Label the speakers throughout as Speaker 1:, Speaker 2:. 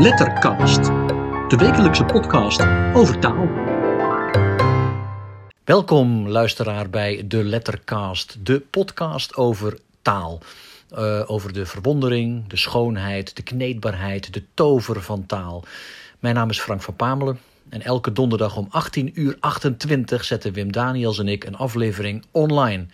Speaker 1: Lettercast, de wekelijkse podcast over taal.
Speaker 2: Welkom luisteraar bij de Lettercast, de podcast over taal. Uh, over de verwondering, de schoonheid, de kneedbaarheid, de tover van taal. Mijn naam is Frank van Pamelen en elke donderdag om 18 uur 28 zetten Wim Daniels en ik een aflevering online.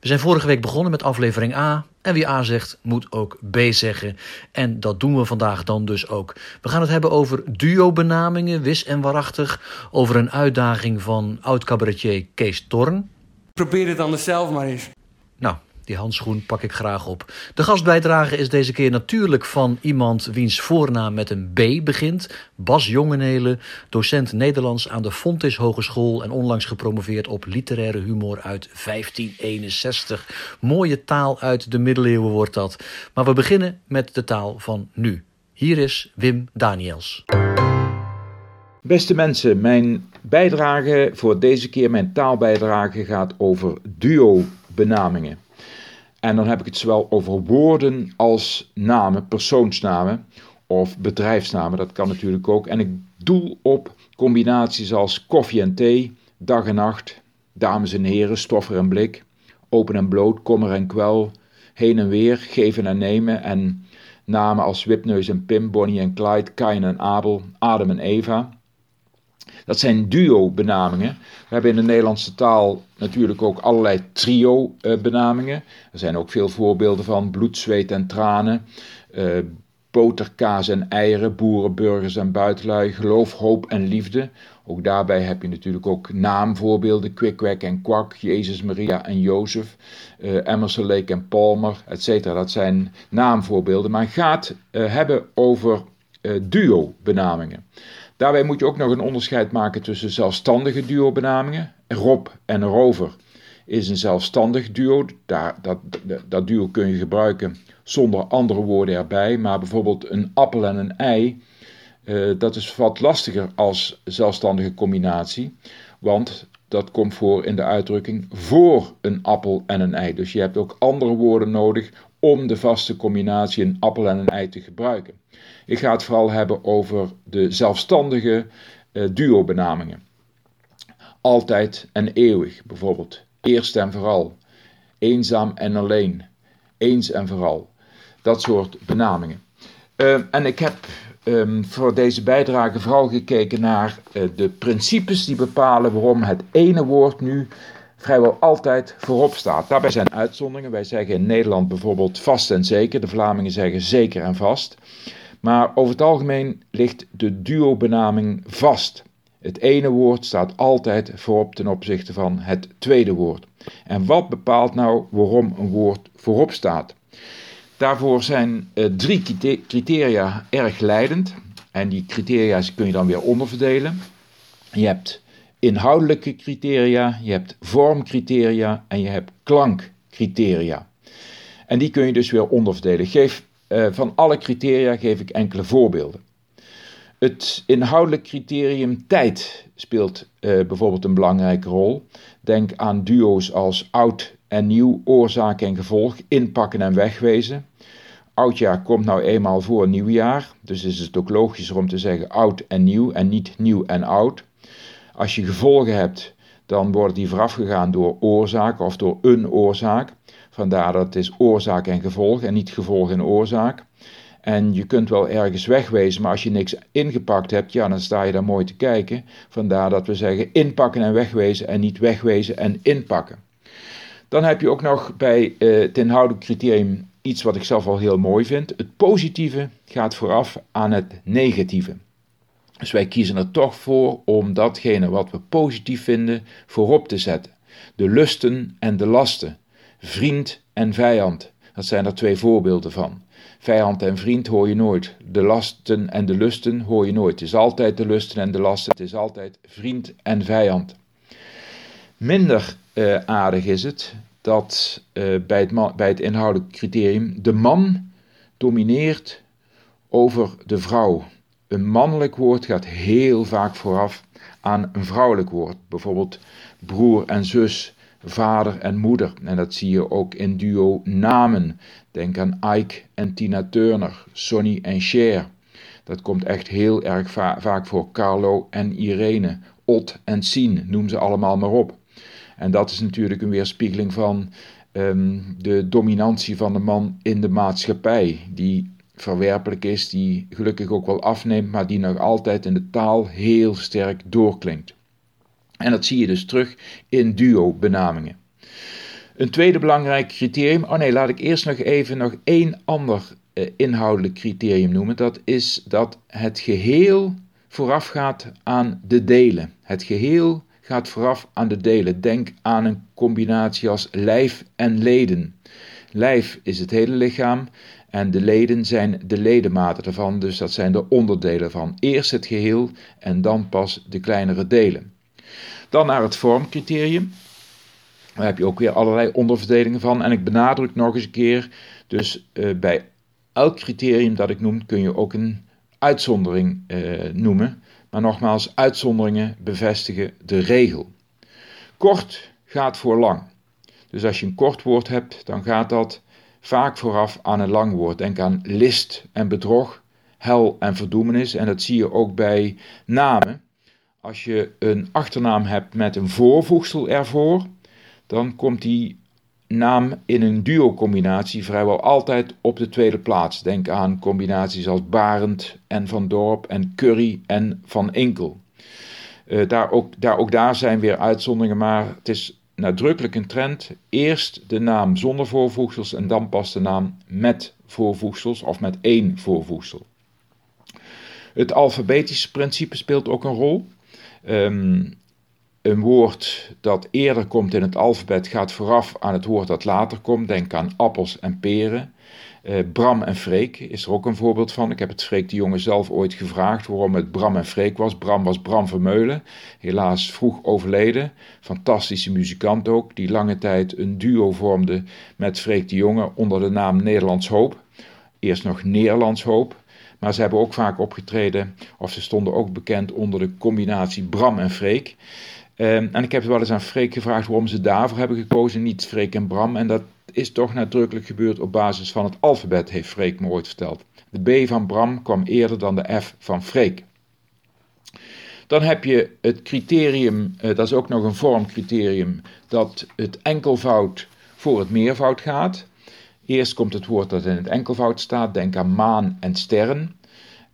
Speaker 2: We zijn vorige week begonnen met aflevering A. En wie A zegt, moet ook B zeggen. En dat doen we vandaag dan dus ook. We gaan het hebben over duo-benamingen, wis en waarachtig. Over een uitdaging van oud-cabaretier Kees Torn.
Speaker 3: Probeer het anders zelf maar eens.
Speaker 2: Nou, die handschoen pak ik graag op. De gastbijdrage is deze keer natuurlijk van iemand wiens voornaam met een B begint. Bas Jongenelen, docent Nederlands aan de Fontis Hogeschool en onlangs gepromoveerd op literaire humor uit 1561. Mooie taal uit de middeleeuwen wordt dat. Maar we beginnen met de taal van nu. Hier is Wim Daniels.
Speaker 4: Beste mensen, mijn bijdrage voor deze keer, mijn taalbijdrage, gaat over duo-benamingen. En dan heb ik het zowel over woorden als namen, persoonsnamen of bedrijfsnamen. Dat kan natuurlijk ook. En ik doel op combinaties als koffie en thee, dag en nacht, dames en heren, stoffer en blik, open en bloot, kommer en kwel, heen en weer, geven en nemen. En namen als Wipneus en Pim, Bonnie en Clyde, Kain en Abel, Adam en Eva. Dat zijn duo-benamingen. We hebben in de Nederlandse taal natuurlijk ook allerlei trio-benamingen. Er zijn ook veel voorbeelden van bloed, zweet en tranen. Uh, boter, kaas en eieren, boeren, burgers en buitenlui, geloof, hoop en liefde. Ook daarbij heb je natuurlijk ook naamvoorbeelden, Kwik, en Kwak, Jezus, Maria en Jozef, uh, Emerson, Lake en Palmer, etc. Dat zijn naamvoorbeelden, maar gaat uh, hebben over duo-benamingen. Daarbij moet je ook nog een onderscheid maken tussen zelfstandige duo-benamingen. Rob en Rover is een zelfstandig duo. Daar, dat, dat duo kun je gebruiken zonder andere woorden erbij. Maar bijvoorbeeld een appel en een ei, uh, dat is wat lastiger als zelfstandige combinatie. Want dat komt voor in de uitdrukking voor een appel en een ei. Dus je hebt ook andere woorden nodig om de vaste combinatie een appel en een ei te gebruiken. Ik ga het vooral hebben over de zelfstandige uh, duo-benamingen. Altijd en eeuwig, bijvoorbeeld. Eerst en vooral. Eenzaam en alleen. Eens en vooral. Dat soort benamingen. Uh, en ik heb um, voor deze bijdrage vooral gekeken naar uh, de principes die bepalen waarom het ene woord nu vrijwel altijd voorop staat. Daarbij zijn uitzonderingen. Wij zeggen in Nederland bijvoorbeeld vast en zeker. De Vlamingen zeggen zeker en vast. Maar over het algemeen ligt de duo-benaming vast. Het ene woord staat altijd voorop ten opzichte van het tweede woord. En wat bepaalt nou waarom een woord voorop staat? Daarvoor zijn uh, drie criteria erg leidend. En die criteria kun je dan weer onderverdelen. Je hebt inhoudelijke criteria, je hebt vormcriteria en je hebt klankcriteria. En die kun je dus weer onderverdelen. Geef uh, van alle criteria geef ik enkele voorbeelden. Het inhoudelijk criterium tijd speelt uh, bijvoorbeeld een belangrijke rol. Denk aan duo's als oud en nieuw, oorzaak en gevolg, inpakken en wegwezen. Oudjaar komt nou eenmaal voor nieuwjaar, dus is het ook logischer om te zeggen oud en nieuw en niet nieuw en oud. Als je gevolgen hebt, dan worden die voorafgegaan door oorzaak of door een oorzaak. Vandaar dat het is oorzaak en gevolg en niet gevolg en oorzaak. En je kunt wel ergens wegwezen, maar als je niks ingepakt hebt, ja, dan sta je daar mooi te kijken. Vandaar dat we zeggen inpakken en wegwezen en niet wegwezen en inpakken. Dan heb je ook nog bij uh, het inhoudelijk criterium iets wat ik zelf al heel mooi vind. Het positieve gaat vooraf aan het negatieve. Dus wij kiezen er toch voor om datgene wat we positief vinden voorop te zetten. De lusten en de lasten, vriend en vijand. Dat zijn er twee voorbeelden van. Vijand en vriend hoor je nooit. De lasten en de lusten hoor je nooit. Het is altijd de lusten en de lasten. Het is altijd vriend en vijand. Minder uh, aardig is het dat uh, bij, het bij het inhoudelijk criterium de man domineert over de vrouw. Een mannelijk woord gaat heel vaak vooraf aan een vrouwelijk woord. Bijvoorbeeld broer en zus, vader en moeder. En dat zie je ook in duo namen. Denk aan Ike en Tina Turner, Sonny en Cher. Dat komt echt heel erg vaak voor. Carlo en Irene, Ot en Sien, noem ze allemaal maar op. En dat is natuurlijk een weerspiegeling van ehm, de dominantie van de man in de maatschappij, die verwerpelijk is, die gelukkig ook wel afneemt, maar die nog altijd in de taal heel sterk doorklinkt. En dat zie je dus terug in duo-benamingen. Een tweede belangrijk criterium, oh nee, laat ik eerst nog even nog één ander eh, inhoudelijk criterium noemen. Dat is dat het geheel voorafgaat aan de delen. Het geheel gaat vooraf aan de delen. Denk aan een combinatie als lijf en leden. Lijf is het hele lichaam en de leden zijn de ledematen ervan, dus dat zijn de onderdelen van. Eerst het geheel en dan pas de kleinere delen. Dan naar het vormcriterium. Daar heb je ook weer allerlei onderverdelingen van. En ik benadruk nog eens een keer, dus uh, bij elk criterium dat ik noem, kun je ook een uitzondering uh, noemen. Maar nogmaals, uitzonderingen bevestigen de regel. Kort gaat voor lang. Dus als je een kort woord hebt, dan gaat dat vaak vooraf aan een lang woord. Denk aan list en bedrog, hel en verdoemenis. En dat zie je ook bij namen. Als je een achternaam hebt met een voorvoegsel ervoor, dan komt die naam in een duo-combinatie vrijwel altijd op de tweede plaats. Denk aan combinaties als Barend en Van Dorp en Curry en Van Enkel. Uh, daar, ook, daar, ook daar zijn weer uitzonderingen, maar het is nadrukkelijk een trend. Eerst de naam zonder voorvoegsels en dan pas de naam met voorvoegsels of met één voorvoegsel. Het alfabetische principe speelt ook een rol. Um, een woord dat eerder komt in het alfabet gaat vooraf aan het woord dat later komt. Denk aan appels en peren. Uh, Bram en Freek is er ook een voorbeeld van. Ik heb het Freek de Jonge zelf ooit gevraagd waarom het Bram en Freek was. Bram was Bram Vermeulen, helaas vroeg overleden. Fantastische muzikant ook, die lange tijd een duo vormde met Freek de Jonge onder de naam Nederlands Hoop. Eerst nog Nederlands Hoop. Maar ze hebben ook vaak opgetreden, of ze stonden ook bekend onder de combinatie Bram en Freek. Um, en ik heb wel eens aan Freek gevraagd waarom ze daarvoor hebben gekozen, niet Freek en Bram. En dat is toch nadrukkelijk gebeurd op basis van het alfabet, heeft Freek me ooit verteld. De B van Bram kwam eerder dan de F van Freek. Dan heb je het criterium, uh, dat is ook nog een vormcriterium, dat het enkelvoud voor het meervoud gaat. Eerst komt het woord dat in het enkelvoud staat. Denk aan maan en sterren.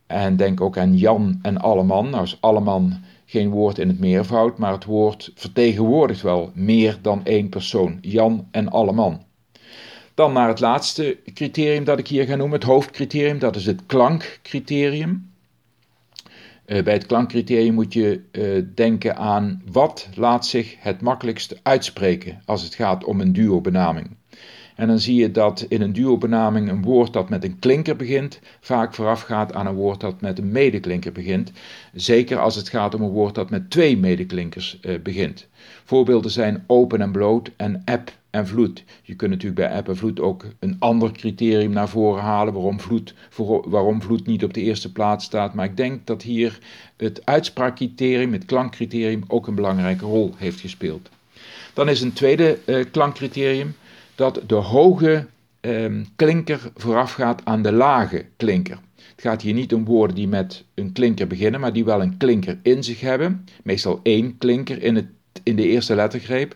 Speaker 4: En denk ook aan Jan en Alleman. Nou is Alleman geen woord in het meervoud, maar het woord vertegenwoordigt wel meer dan één persoon. Jan en Alleman. Dan naar het laatste criterium dat ik hier ga noemen, het hoofdcriterium, dat is het klankcriterium. Uh, bij het klankcriterium moet je uh, denken aan wat laat zich het makkelijkst uitspreken als het gaat om een duo-benaming. En dan zie je dat in een duo-benaming een woord dat met een klinker begint, vaak voorafgaat aan een woord dat met een medeklinker begint. Zeker als het gaat om een woord dat met twee medeklinkers uh, begint. Voorbeelden zijn open en bloot en app en vloed. Je kunt natuurlijk bij app en vloed ook een ander criterium naar voren halen waarom vloed, waarom vloed niet op de eerste plaats staat. Maar ik denk dat hier het uitspraakcriterium, het klankcriterium, ook een belangrijke rol heeft gespeeld. Dan is een tweede uh, klankcriterium dat de hoge um, klinker voorafgaat aan de lage klinker. Het gaat hier niet om woorden die met een klinker beginnen, maar die wel een klinker in zich hebben. Meestal één klinker in, het, in de eerste lettergreep.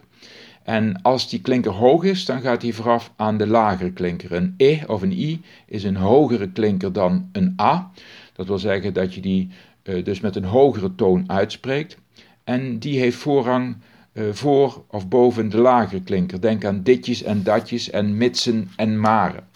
Speaker 4: En als die klinker hoog is, dan gaat hij vooraf aan de lagere klinker. Een e of een i is een hogere klinker dan een a. Dat wil zeggen dat je die uh, dus met een hogere toon uitspreekt. En die heeft voorrang voor of boven de lagere klinker. Denk aan ditjes en datjes en mitsen en maren.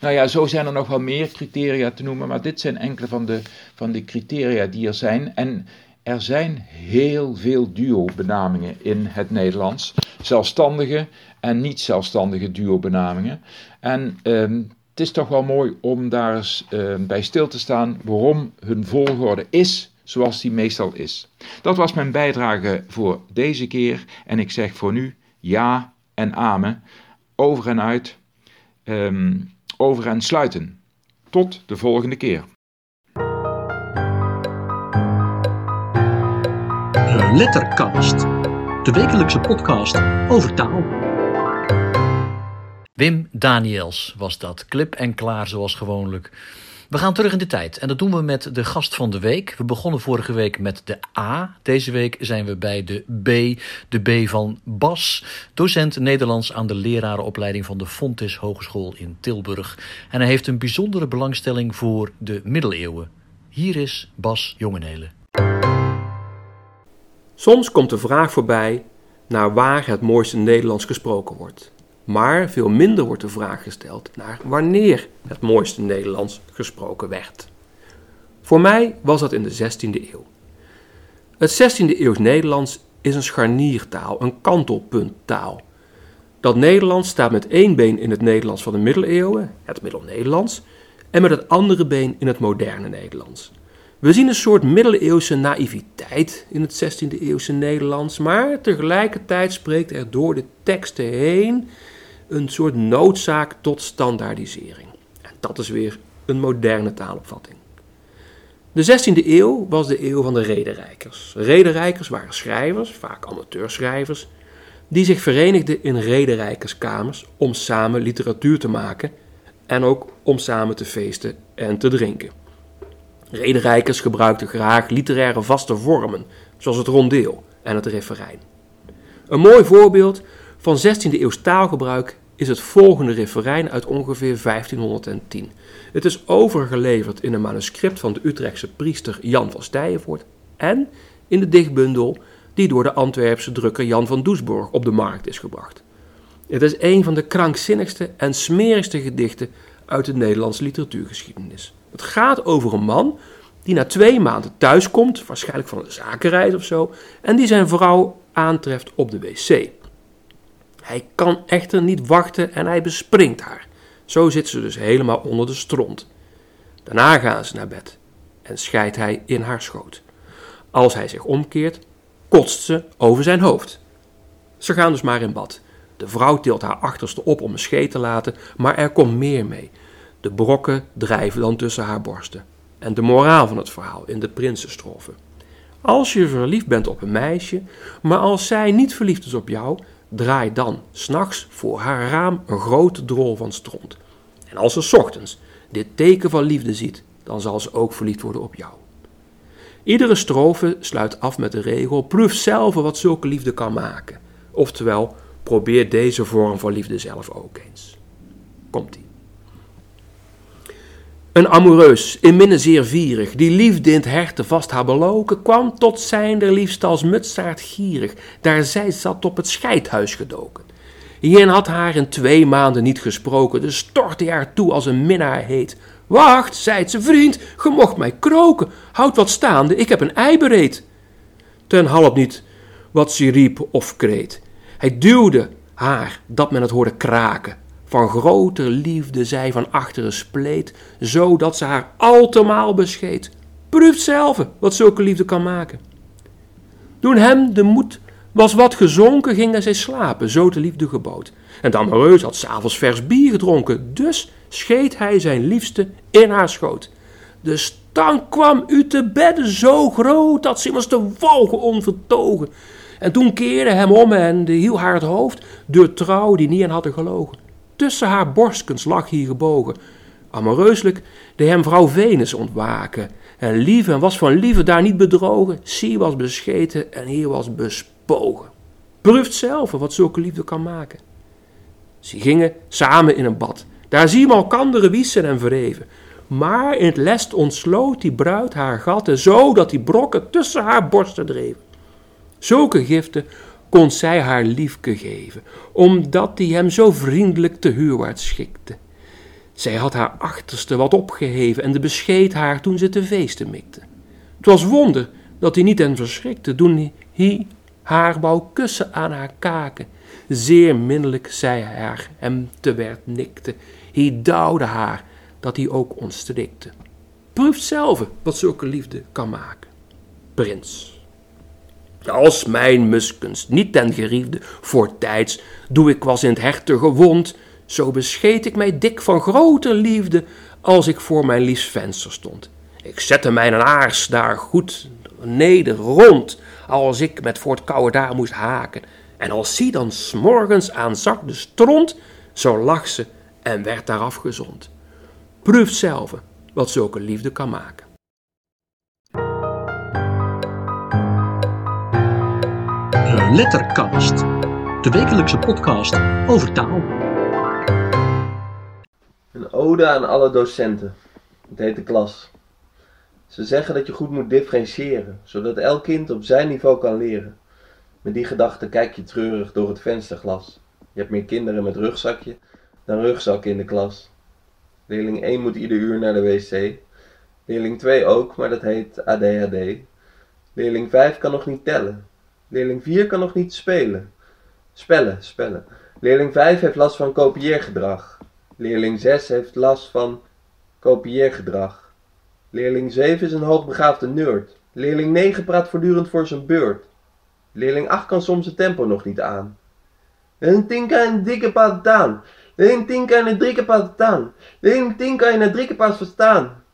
Speaker 4: Nou ja, zo zijn er nog wel meer criteria te noemen, maar dit zijn enkele van de, van de criteria die er zijn. En er zijn heel veel duo-benamingen in het Nederlands. Zelfstandige en niet zelfstandige duo-benamingen. En um, het is toch wel mooi om daar eens uh, bij stil te staan waarom hun volgorde is zoals die meestal is. Dat was mijn bijdrage voor deze keer en ik zeg voor nu ja en amen, over en uit, um, over en sluiten. Tot de volgende keer.
Speaker 1: Lettercast, de wekelijkse podcast over taal.
Speaker 2: Wim Daniels was dat, klip en klaar zoals gewoonlijk. We gaan terug in de tijd en dat doen we met de gast van de week. We begonnen vorige week met de A. Deze week zijn we bij de B. De B van Bas, docent Nederlands aan de lerarenopleiding van de Fontis Hogeschool in Tilburg. En hij heeft een bijzondere belangstelling voor de middeleeuwen. Hier is Bas Jongenelen.
Speaker 5: Soms komt de vraag voorbij naar waar het mooiste Nederlands gesproken wordt. Maar veel minder wordt de vraag gesteld naar wanneer het mooiste Nederlands gesproken werd. Voor mij was dat in de 16e eeuw. Het 16e eeuws Nederlands is een scharniertaal, een kantelpunttaal. Dat Nederlands staat met één been in het Nederlands van de middeleeuwen, het Middel-Nederlands, en met het andere been in het moderne Nederlands. We zien een soort middeleeuwse naïviteit in het 16e eeuwse Nederlands, maar tegelijkertijd spreekt er door de teksten heen een soort noodzaak tot standaardisering. En dat is weer een moderne taalopvatting. De 16e eeuw was de eeuw van de rederijkers. Rederijkers waren schrijvers, vaak amateurschrijvers, die zich verenigden in rederijkerskamers om samen literatuur te maken en ook om samen te feesten en te drinken. Rederijkers gebruikten graag literaire vaste vormen, zoals het rondeel en het referijn. Een mooi voorbeeld van 16e eeuws taalgebruik is het volgende referijn uit ongeveer 1510. Het is overgeleverd in een manuscript van de Utrechtse priester Jan van Stijenvoort en in de dichtbundel die door de Antwerpse drukker Jan van Doesborg op de markt is gebracht. Het is een van de krankzinnigste en smerigste gedichten uit de Nederlandse literatuurgeschiedenis. Het gaat over een man die na twee maanden thuiskomt, waarschijnlijk van een zakenreis of zo, en die zijn vrouw aantreft op de wc. Hij kan echter niet wachten en hij bespringt haar. Zo zit ze dus helemaal onder de stront. Daarna gaan ze naar bed en scheidt hij in haar schoot. Als hij zich omkeert, kotst ze over zijn hoofd. Ze gaan dus maar in bad. De vrouw tilt haar achterste op om een scheet te laten, maar er komt meer mee. De brokken drijven dan tussen haar borsten. En de moraal van het verhaal in de prinsenstrofe. Als je verliefd bent op een meisje, maar als zij niet verliefd is op jou, draai dan s'nachts voor haar raam een grote drol van stront. En als ze ochtends dit teken van liefde ziet, dan zal ze ook verliefd worden op jou. Iedere strofe sluit af met de regel: proef zelf wat zulke liefde kan maken. Oftewel, probeer deze vorm van liefde zelf ook eens. Komt-ie. Een amoureus, in minne zeer vierig, die liefde in het herte vast haar beloken, kwam tot zijn der liefste als mutsaard gierig, daar zij zat op het scheidhuis gedoken. Hierin had haar in twee maanden niet gesproken, dus stortte hij haar toe als een minnaar heet. Wacht, zei ze, vriend, ge mocht mij kroken, houd wat staande, ik heb een ei bereid. Ten half niet wat ze riep of kreet. Hij duwde haar, dat men het hoorde kraken, van groter liefde zij van achteren spleet, zodat ze haar altemaal bescheet. Proeft zelf wat zulke liefde kan maken. Toen hem de moed was wat gezonken, gingen zij slapen, zo de liefde gebood. En de amoureus had s'avonds vers bier gedronken, dus scheet hij zijn liefste in haar schoot. De stank kwam uit de bedden zo groot, dat ze immers te walgen onvertogen. En toen keerde hem om en hield haar het hoofd, door trouw die niet aan hadden gelogen. Tussen haar borstkens lag hier gebogen. Amoureuselijk de hem vrouw Venus ontwaken. En lief en was van liefde daar niet bedrogen. Zie was bescheten en hier was bespogen. Proeft zelf wat zulke liefde kan maken. Ze gingen samen in een bad. Daar zie elkanderen wiesen en verheven. Maar in het lest ontsloot die bruid haar gatten, zo dat die brokken tussen haar borsten dreven. Zulke giften kon zij haar liefke geven, omdat die hem zo vriendelijk te huurwaarts schikte. Zij had haar achterste wat opgeheven en de bescheed haar toen ze te feesten mikte. Het was wonder dat hij niet en verschrikte toen hij haar wou kussen aan haar kaken. Zeer minnelijk zij haar hem te werd nikte. Hij douwde haar dat hij ook ontstrikte. Proef zelf wat zulke liefde kan maken. Prins. Als mijn muskens niet ten geriefde voortijds doe ik was in het herte gewond, zo bescheet ik mij dik van grote liefde als ik voor mijn liefst venster stond. Ik zette mijn aars daar goed neder rond, als ik met voor het koude daar moest haken. En als zie dan s'morgens aan zak de stront, zo lag ze en werd daar afgezond. Proef zelf wat zulke liefde kan maken.
Speaker 1: Lettercast, de wekelijkse podcast over taal.
Speaker 6: Een ode aan alle docenten. Het heet de klas. Ze zeggen dat je goed moet differentiëren, zodat elk kind op zijn niveau kan leren. Met die gedachte kijk je treurig door het vensterglas. Je hebt meer kinderen met rugzakje dan rugzakken in de klas. Leerling 1 moet ieder uur naar de wc. Leerling 2 ook, maar dat heet ADHD. Leerling 5 kan nog niet tellen. Leerling 4 kan nog niet spelen. Spellen, spellen. Leerling 5 heeft last van kopieergedrag. Leerling 6 heeft last van kopieergedrag. Leerling 7 is een hoogbegaafde nerd. Leerling 9 praat voortdurend voor zijn beurt. Leerling 8 kan soms het tempo nog niet aan. Leerling 10 kan een dikke pataan. Leerling 10 kan een drie pataan. Leerling 10 kan je naar drie pas verstaan.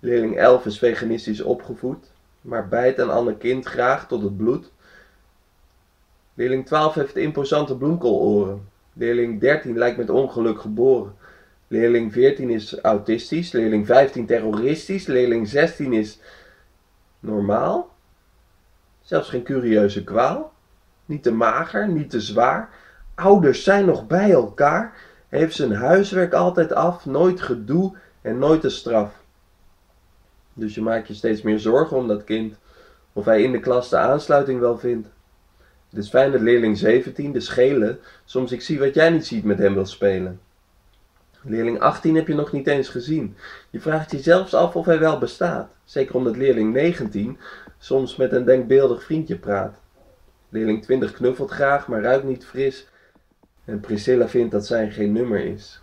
Speaker 6: Leerling 11 is veganistisch opgevoed, maar bijt een ander kind graag tot het bloed. Leerling 12 heeft imposante bloemkooloren. Leerling 13 lijkt met ongeluk geboren. Leerling 14 is autistisch. Leerling 15 terroristisch. Leerling 16 is normaal. Zelfs geen curieuze kwaal. Niet te mager, niet te zwaar. Ouders zijn nog bij elkaar. Heeft zijn huiswerk altijd af. Nooit gedoe en nooit de straf. Dus je maakt je steeds meer zorgen om dat kind. Of hij in de klas de aansluiting wel vindt. Het is fijn dat leerling 17, de schelen, soms ik zie wat jij niet ziet met hem wil spelen. Leerling 18 heb je nog niet eens gezien. Je vraagt je zelfs af of hij wel bestaat. Zeker omdat leerling 19 soms met een denkbeeldig vriendje praat. Leerling 20 knuffelt graag, maar ruikt niet fris. En Priscilla vindt dat zij geen nummer is.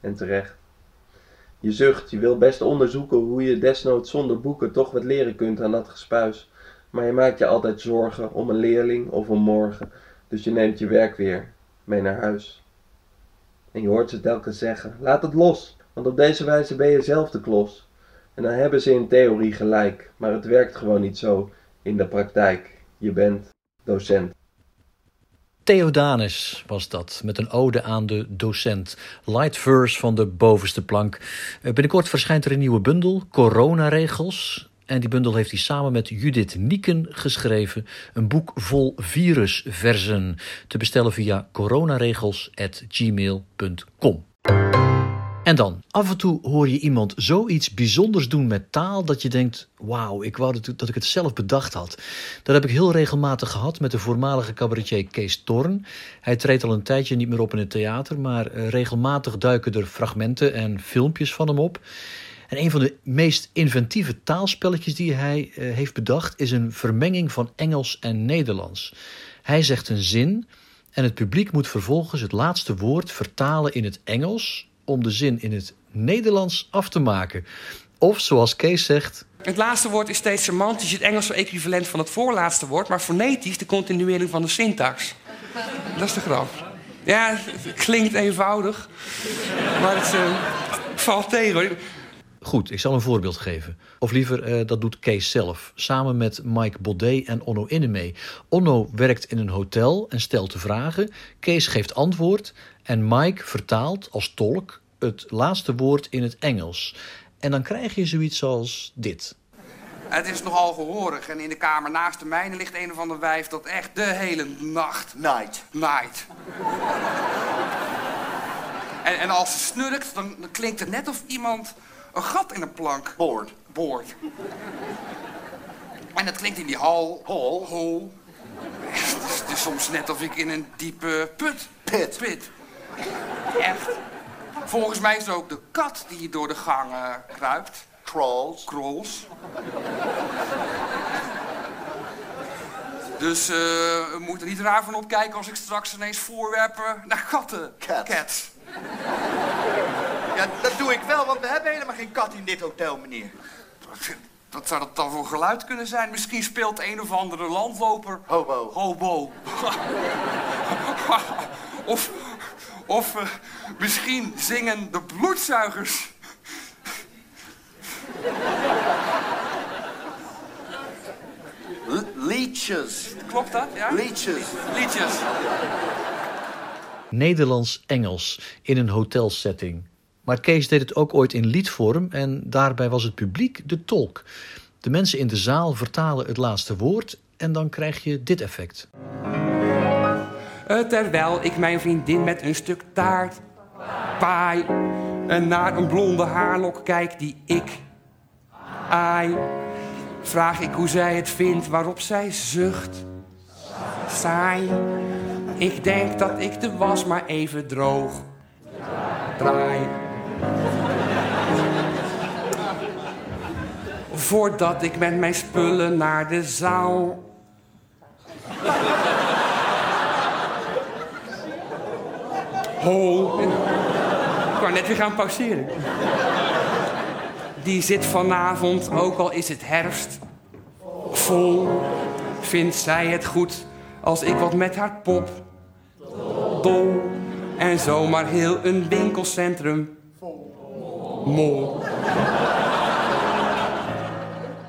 Speaker 6: En terecht. Je zucht, je wil best onderzoeken hoe je desnoods zonder boeken toch wat leren kunt aan dat gespuis. Maar je maakt je altijd zorgen om een leerling of om morgen. Dus je neemt je werk weer mee naar huis. En je hoort ze telkens zeggen: laat het los, want op deze wijze ben je zelf de klos. En dan hebben ze in theorie gelijk, maar het werkt gewoon niet zo in de praktijk. Je bent docent.
Speaker 2: Theodanis was dat, met een ode aan de docent. Light verse van de bovenste plank. Eh, Binnenkort verschijnt er een nieuwe bundel, Coronaregels. En die bundel heeft hij samen met Judith Nieken geschreven. Een boek vol virusversen. Te bestellen via coronaregels.gmail.com. En dan, af en toe hoor je iemand zoiets bijzonders doen met taal dat je denkt: wauw, ik wou dat, ik het zelf bedacht had. Dat heb ik heel regelmatig gehad met de voormalige cabaretier Kees Torn. Hij treedt al een tijdje niet meer op in het theater, maar eh, regelmatig duiken er fragmenten en filmpjes van hem op. En een van de meest inventieve taalspelletjes die hij uh, heeft bedacht is een vermenging van Engels en Nederlands. Hij zegt een zin en het publiek moet vervolgens het laatste woord vertalen in het Engels om de zin in het Nederlands af te maken. Of zoals Kees zegt.
Speaker 3: Het laatste woord is steeds semantisch het Engelse equivalent van het voorlaatste woord, maar fonetisch de continuering van de syntax. Dat is de grap. Ja, het klinkt eenvoudig, maar het uh, valt tegen.
Speaker 2: Goed, ik zal een voorbeeld geven. Of liever, uh, dat doet Kees zelf, samen met Mike Baudet en Onno Innemee. Onno werkt in een hotel en stelt de vragen. Kees geeft antwoord en Mike vertaalt als tolk het laatste woord in het Engels. En dan krijg je zoiets als dit.
Speaker 7: Het is nogal gehoorig en in de kamer naast de mijne ligt een of ander wijf dat echt de hele nacht...
Speaker 8: Night.
Speaker 7: Night. en, en als ze snurkt, dan, dan klinkt het net of iemand een gat in een plank
Speaker 8: Boord.
Speaker 7: boort. En dat klinkt in die hal.
Speaker 8: Hol.
Speaker 7: Hol. Het is, het soms net of ik in een diepe put.
Speaker 8: Pit.
Speaker 7: Pit. Echt. Volgens mij is er ook de kat die door de gang kruipt.
Speaker 8: Crawls.
Speaker 7: Krolls. Dus eh, we moeten er niet raar van opkijken als ik straks ineens voorwerpen naar katten.
Speaker 8: Cat.
Speaker 7: Cat.
Speaker 8: Ja, dat doe ik wel, want we hebben helemaal geen kat in dit hotel, meneer.
Speaker 7: Wat zou dat dan voor geluid kunnen zijn? Misschien speelt een of andere landloper.
Speaker 8: Hobo.
Speaker 7: Hobo. of of uh, misschien zingen de bloedzuigers.
Speaker 8: Liedjes.
Speaker 7: Klopt dat? Ja?
Speaker 8: Liedjes.
Speaker 7: Liedjes.
Speaker 2: Nederlands-Engels in een hotelsetting. Maar Kees deed het ook ooit in liedvorm en daarbij was het publiek de tolk. De mensen in de zaal vertalen het laatste woord en dan krijg je dit effect.
Speaker 3: Terwijl ik mijn vriendin met een stuk taart paai. En naar een blonde haarlok kijk die ik aai. Vraag ik hoe zij het vindt, waarop zij zucht. Saai. Ik denk dat ik de was maar even droog draai. Voordat ik met mijn spullen naar de zaal Hol. Ik wou net weer gaan pauzeren. Die zit vanavond, ook al is het herfst, vol. Vindt zij het goed als ik wat met haar pop? Dol. En zomaar heel een winkelcentrum mol.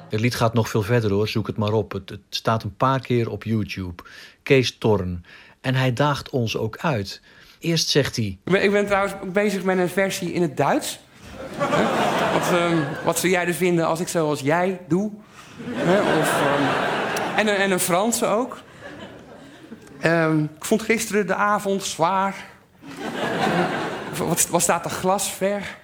Speaker 2: Het lied gaat nog veel verder hoor, zoek het maar op. Het, het staat een paar keer op YouTube. Kees Torn. En hij daagt ons ook uit. Eerst zegt hij.
Speaker 3: Ik ben, ik ben trouwens ook bezig met een versie in het Duits. Hè? Wat, ehm, wat zou jij er vinden als ik zoals jij doe? Hè? Of, ehm, en, een, en een Franse ook. Ehm, ik vond gisteren de avond zwaar. wat, wat staat er glas ver?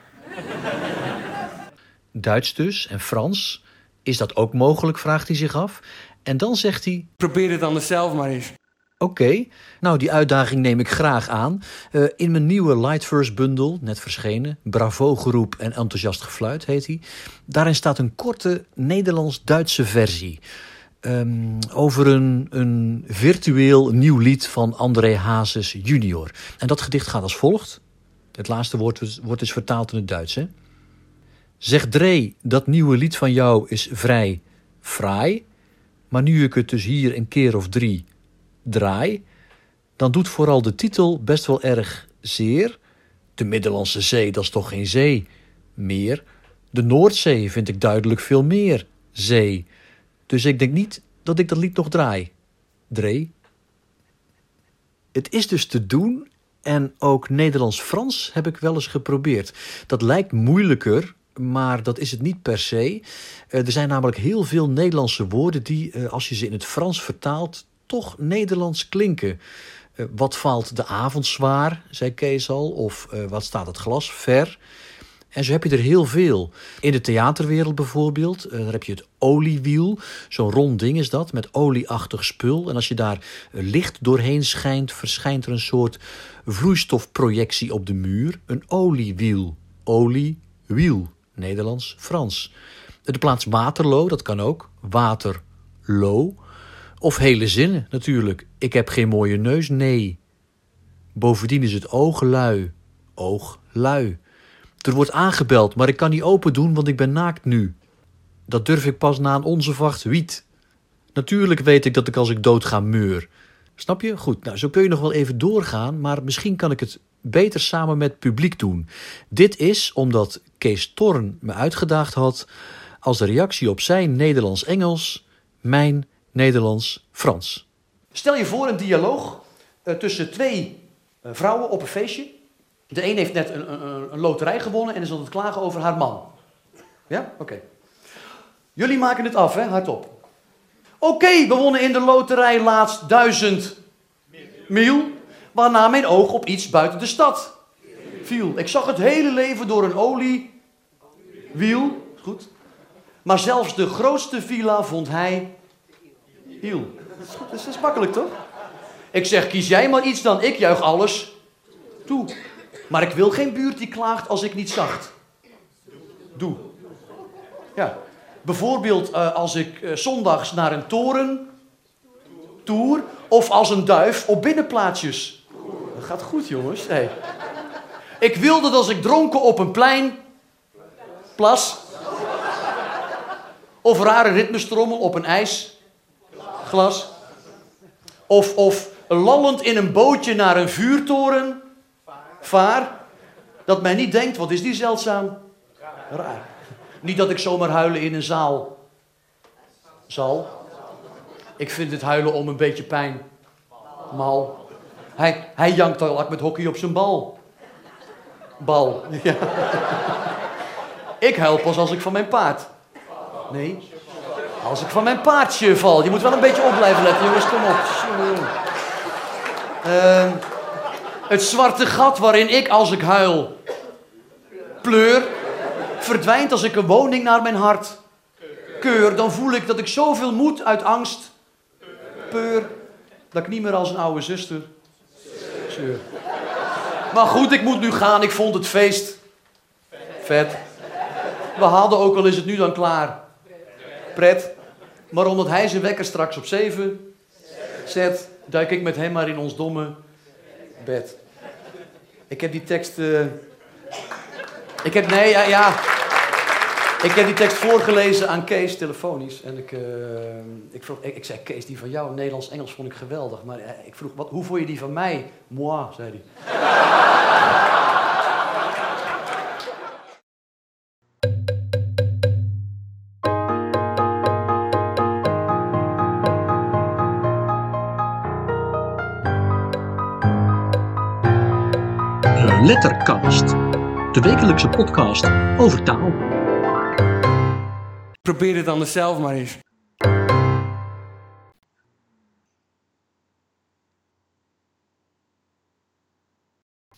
Speaker 2: Duits dus en Frans. Is dat ook mogelijk, vraagt hij zich af. En dan zegt hij.
Speaker 3: Probeer het dan zelf maar eens.
Speaker 2: Oké, nou die uitdaging neem ik graag aan. Eh, in mijn nieuwe Lightverse bundel, net verschenen, Bravo geroep en enthousiast gefluit heet hij. Daarin staat een korte Nederlands-Duitse versie. ehm, over een, een virtueel nieuw lied van André Hazes junior. En dat gedicht gaat als volgt. Het laatste woord wordt dus vertaald in het Duits. Hè? Zeg Dre, dat nieuwe lied van jou is vrij fraai. Maar nu ik het dus hier een keer of drie draai, dan doet vooral de titel best wel erg zeer. De Middellandse Zee, dat is toch geen zee meer. De Noordzee vind ik duidelijk veel meer zee. Dus ik denk niet dat ik dat lied nog draai. Dree. Het is dus te doen en ook Nederlands-Frans heb ik wel eens geprobeerd. Dat lijkt moeilijker, maar dat is het niet per se. Eh, er zijn namelijk heel veel Nederlandse woorden die, eh, als je ze in het Frans vertaalt, toch Nederlands klinken. Eh, wat valt de avond zwaar, zei Kees al, of wat staat het glas ver. En zo heb je er heel veel. In de theaterwereld bijvoorbeeld, eh, daar heb je het oliewiel. Zo'n rond ding is dat, met olieachtig spul. En als je daar licht doorheen schijnt, verschijnt er een soort vloeistofprojectie op de muur. Een oliewiel. Oliewiel. Nederlands, Frans. De plaats Waterloo, dat kan ook. Waterloo. Of hele zinnen natuurlijk. Ik heb geen mooie neus, nee. Bovendien is het ooglui. Ooglui. Er wordt aangebeld, maar ik kan niet open doen, want ik ben naakt nu. Dat durf ik pas na een onze vacht wiet. Natuurlijk weet ik dat ik als ik dood ga meur. Snap je? Goed, nou zo kun je nog wel even doorgaan, maar misschien kan ik het beter samen met publiek doen. Dit is omdat Kees Torn me uitgedaagd had als de reactie op zijn Nederlands-Engels, mijn Nederlands-Frans. Stel je voor een dialoog eh, tussen twee eh, vrouwen op een feestje. De een heeft net een, een, een loterij gewonnen en is aan het klagen over haar man. Ja? Oké. Jullie maken het af, hè? Hardop. Oké, we wonnen in de loterij laatst duizend mil, waarna mijn oog op iets buiten de stad viel. Ik zag het hele leven door een oliewiel. Goed. Maar zelfs de grootste villa vond hij hiel. Dat is goed, dat is makkelijk toch? Ik zeg, kies jij maar iets dan, ik juich alles toe. Maar ik wil geen buurt die klaagt als ik niet zacht doe. Ja. Bijvoorbeeld eh, als ik eh, zondags naar een toren toer of als een duif op binnenplaatsjes. Dat gaat goed, jongens. Ik wilde dat als ik dronken op een plein plas of rare ritmestrommel op een ijsglas of, of lallend in een bootje naar een vuurtoren vaar, dat men niet denkt, wat is die zeldzaam? Raar. Niet dat ik zomaar huilen in een zaal zal. Ik vind het huilen om een beetje pijn. Mal. Hij, hij jankt al met hockey op zijn bal.
Speaker 9: Bal. Ja. Ik huil pas als ik van mijn paard. Nee. Als ik van mijn paardje val. Je moet wel een beetje op blijven letten, jongens. Kom op. Jongen. Het zwarte gat waarin ik als ik huil pleur, verdwijnt als ik een woning naar mijn hart keur. Dan voel ik dat ik zoveel moet uit angst. Peur. Dat ik niet meer als een oude zuster zeur. Maar goed, ik moet nu gaan. Ik vond het feest. Vet. We hadden ook al is het nu dan klaar. Pret. Maar omdat hij zijn wekker straks op zeven zet, duik ik met hem maar in ons domme bed. Ik heb die tekst. eh, Ik heb. Nee, ja, ja. Ik heb die tekst voorgelezen aan Kees telefonisch. En ik, eh, ik, vroeg, ik, zei: Kees, die van jou, Nederlands-Engels, vond ik geweldig. Maar eh, ik vroeg: wat, hoe vond je die van mij? Moi, zei hij.
Speaker 2: De Lettercast. De wekelijkse podcast over taal.
Speaker 3: Probeer het anders zelf maar eens.